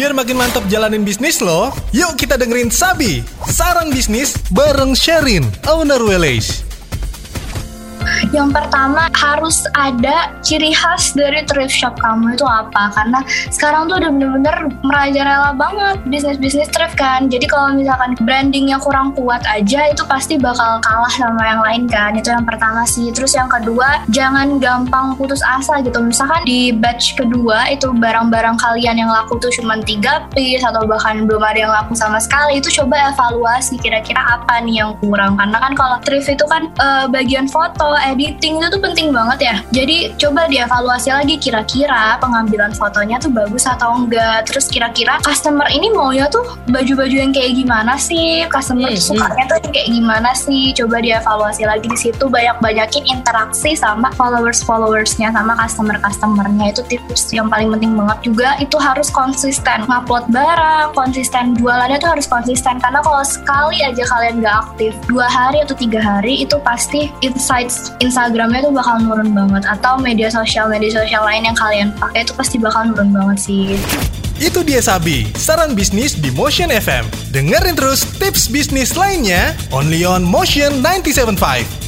Biar makin mantap jalanin bisnis lo, yuk kita dengerin Sabi, saran bisnis bareng Sherin, owner Welesh. Yang pertama harus ada ciri khas dari thrift shop kamu itu apa? Karena sekarang tuh udah bener-bener merajalela banget bisnis-bisnis thrift kan. Jadi kalau misalkan brandingnya kurang kuat aja itu pasti bakal kalah sama yang lain kan. Itu yang pertama sih. Terus yang kedua jangan gampang putus asa gitu. Misalkan di batch kedua itu barang-barang kalian yang laku tuh cuma tiga piece atau bahkan belum ada yang laku sama sekali itu coba evaluasi kira-kira apa nih yang kurang. Karena kan kalau thrift itu kan uh, bagian foto editing itu tuh penting banget ya. Jadi coba dievaluasi lagi kira-kira pengambilan fotonya tuh bagus atau enggak. Terus kira-kira customer ini maunya tuh baju-baju yang kayak gimana sih? Customer hmm, sukanya tuh kayak gimana sih? Coba dievaluasi lagi di situ banyak-banyakin interaksi sama followers-followersnya sama customer-customernya itu tips yang paling penting banget juga itu harus konsisten ngupload barang, konsisten jualannya tuh harus konsisten karena kalau sekali aja kalian gak aktif dua hari atau tiga hari itu pasti insights Instagramnya tuh bakal nurun banget atau media sosial media sosial lain yang kalian pakai itu pasti bakal nurun banget sih. Itu dia Sabi, saran bisnis di Motion FM. Dengerin terus tips bisnis lainnya only on Motion 975.